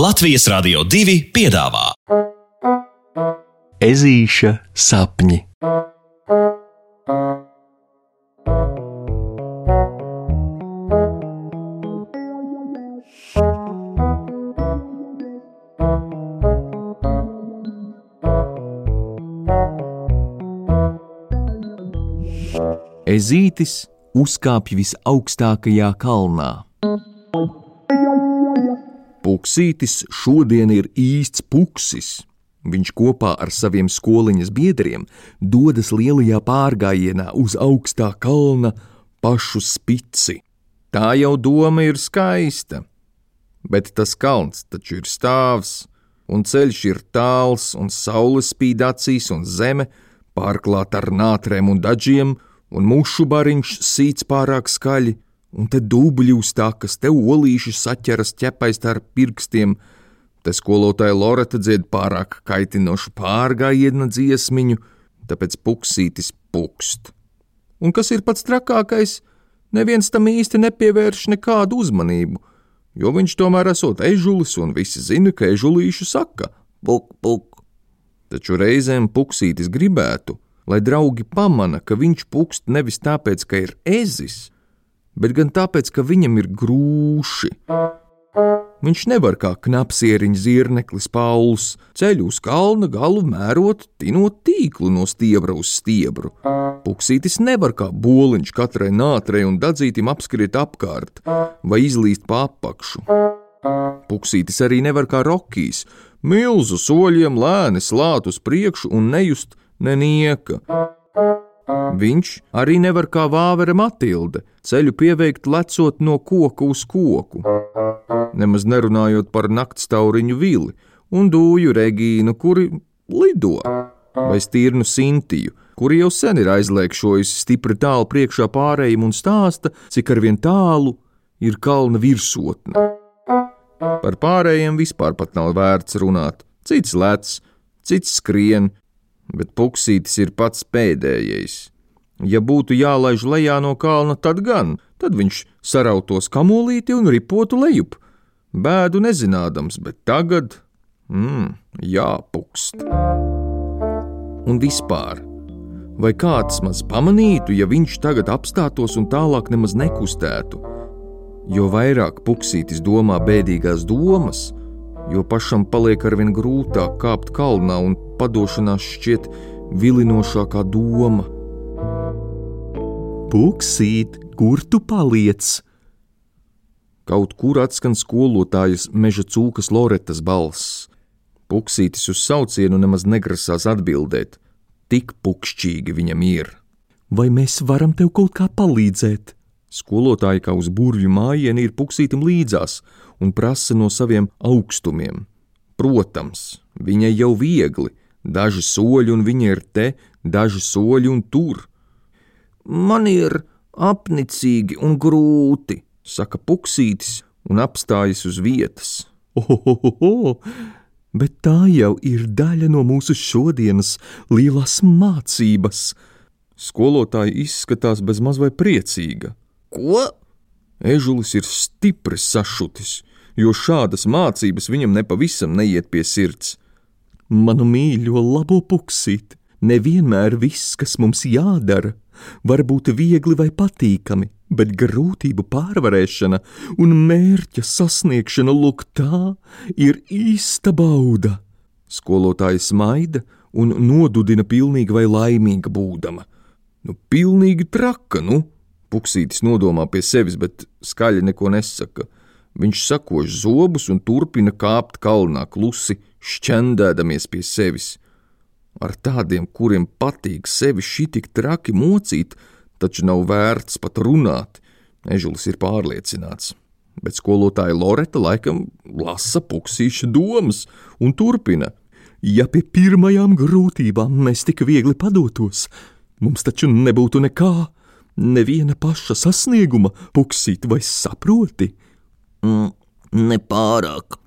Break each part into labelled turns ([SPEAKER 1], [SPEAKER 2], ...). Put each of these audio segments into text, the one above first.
[SPEAKER 1] Latvijas Rādio 2 piedāvā
[SPEAKER 2] Ezīša sapņi. Ezītis uzkāpj visaugstākajā kalnā. Puksītis šodien ir īsts puksis. Viņš kopā ar saviem skoliņas biedriem dodas lielajā pārgājienā uz augstā kalna pašu spici. Tā jau doma ir skaista, bet tas kalns taču ir stāvs, un ceļš ir tāls, un saule spīd acīs, un zeme pārklāta ar nātrēm un dažiem, un mušu bariņš sīc pārāk skaļi, un te dubļi uz takas, te olīši saķeras ķepais ar pirkstiem, te skolotāja Loreta dzied pārāk kaitinošu pārgājiena dziesmiņu, tāpēc puksītis pukst. Un kas ir pats trakākais, neviens tam īsti nepievērš nekādu uzmanību, jo viņš tomēr esot ežulis, un visi zina, ka ežulīši saka – puk, puk. Taču reizēm puksītis gribētu, lai draugi pamana, ka viņš pukst nevis tāpēc, ka ir ezis, bet gan tāpēc, ka viņam ir grūši. Viņš nevar kā knapsieriņš zirneklis Pauls ceļu uz kalna galu mērot, tinot tīklu no stiebra uz stiebru. Puksītis nevar kā boliņš katrai nātrei un dadzītim apskriet apkārt vai izlīst pa apakšu. Puksītis arī nevar kā rokīs, milzu soļiem lēni slāt uz priekšu un nejust nenieka. Viņš arī nevar kā vāvera Matilde ceļu pieveikt lecot no koka uz koku, nemaz nerunājot par naktstauriņu vili un dūju Regīnu, kuri lido, vai stīrnu Sintiju, kuri jau sen ir aizliekšojusi stipri tālu priekšā pārējiem un stāsta, cik arvien tālu ir kalna virsotne. Par pārējiem vispār pat nav vērts runāt. Cits lec, cits skrien, bet puksītis ir pats pēdējais. Ja būtu jālaiž lejā no kalna, tad gan, tad viņš sarautos kamolīti un ripotu lejup, bēdu nezinādams, bet tagad, mmm, jāpukst. Un vispār, vai kāds maz pamanītu, ja viņš tagad apstātos un tālāk nemaz nekustētu? Jo vairāk puksītis domā bēdīgās domas, jo pašam paliek arvien grūtāk kāpt kalnā un padošanās šķiet vilinošākā doma. Puksīt, kur tu paliec? Kaut kur atskan skolotājas meža cūkas Loretas balss. Puksītis uz saucienu nemaz negrasās atbildēt, tik pukšķīgi viņam ir. Vai mēs varam tev kaut kā palīdzēt? Skolotāja kā uz burvju mājieni ir puksītam līdzās un prasa no saviem augstumiem. Protams, viņai jau viegli, daži soļi un viņa ir te, daži soļi un tur. Man ir apnicīgi un grūti, saka puksītis un apstājas uz vietas. Ohohoho! Bet tā jau ir daļa no mūsu šodienas lielās mācības. Skolotāja izskatās bezmaz vai priecīga. Ko? Ežulis ir stipri sašutis, jo šādas mācības viņam nepavisam neiet pie sirds. Manu mīļo labo puksīt, nevienmēr viss, kas mums jādara, var būt viegli vai patīkami, bet grūtību pārvarēšana un mērķa sasniegšana lūk tā ir īsta bauda. Skolotāja smaida un nodudina pilnīgi vai laimīga būdama. Nu, pilnīgi traka, nu! Puksītis nodomā pie sevis, bet skaļi neko nesaka. Viņš sakož zobus un turpina kāpt kalnā klusi, šķendēdamies pie sevis. Ar tādiem, kuriem patīk sevi šī tik traki mocīt, taču nav vērts pat runāt. Ežulis ir pārliecināts, bet skolotāja Loreta laikam lasa puksīša domas un turpina. Ja pie pirmajām grūtībām mēs tik viegli padotos, mums taču nebūtu nekā, neviena paša sasnieguma, puksīt vai saproti?
[SPEAKER 3] Mm, nepārāk.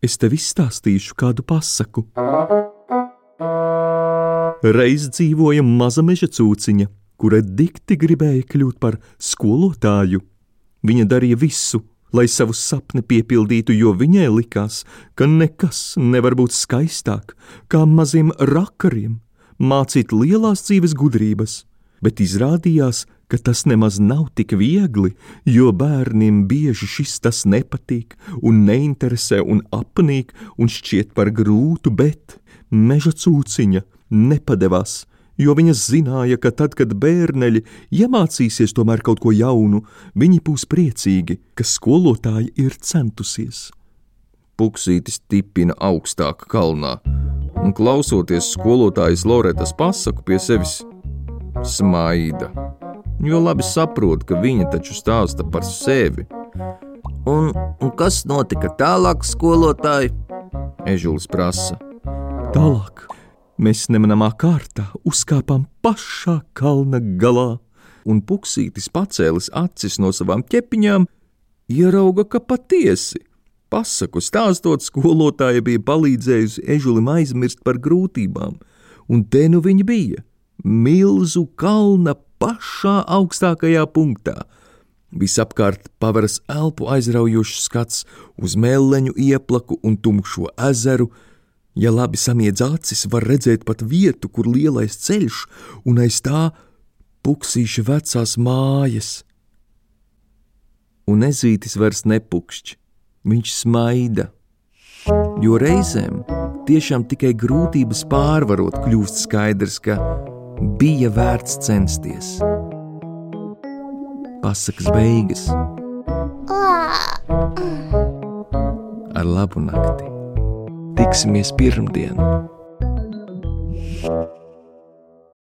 [SPEAKER 2] Es tev izstāstīšu kādu pasaku. Reiz dzīvoja maza meža cūciņa, kura dikti gribēja kļūt par skolotāju. Viņa darīja visu, lai savu sapni piepildītu, jo viņai likās, ka nekas nevar būt skaistāk kā maziem rakariem mācīt lielās dzīves gudrības, bet izrādījās, ka tas nemaz nav tik viegli, jo bērniem bieži šis tas nepatīk un neinteresē un apnīk un šķiet par grūtu, bet meža cūciņa nepadevās jo viņas zināja, ka tad, kad bērneļi iemācīsies tomēr kaut ko jaunu, viņi būs priecīgi, ka skolotāji ir centusies.
[SPEAKER 4] Puksītis tipina augstāk kalnā, un klausoties skolotājas Loretas pasaku pie sevis, smaida, jo labi saprot, ka viņa taču stāsta par sevi.
[SPEAKER 3] Un, un kas notika tālāk, skolotāji?
[SPEAKER 4] Ežulis prasa.
[SPEAKER 2] Tālāk Mēs nemanāmā kārtā uzkāpām pašā kalna galā, un puksītis pacēlis acis no savām ķepiņām, ierauga, ka patiesi pasaku stāstot skolotāja bija palīdzējusi ežulim aizmirst par grūtībām, un te nu viņa bija milzu kalna pašā augstākajā punktā. Visapkārt paveras elpu aizraujošs skats uz mēleņu ieplaku un tumšo ezeru, Ja labi samiedz acis, var redzēt pat vietu, kur lielais ceļš un aiz tā puksīša vecās mājas. Un ezītis vairs nepukšķ, viņš smaida, jo reizēm tiešām tikai grūtības pārvarot kļūst skaidrs, ka bija vērts censties. Pasakas beigas ar labu nakti! tiksimies pirmdien!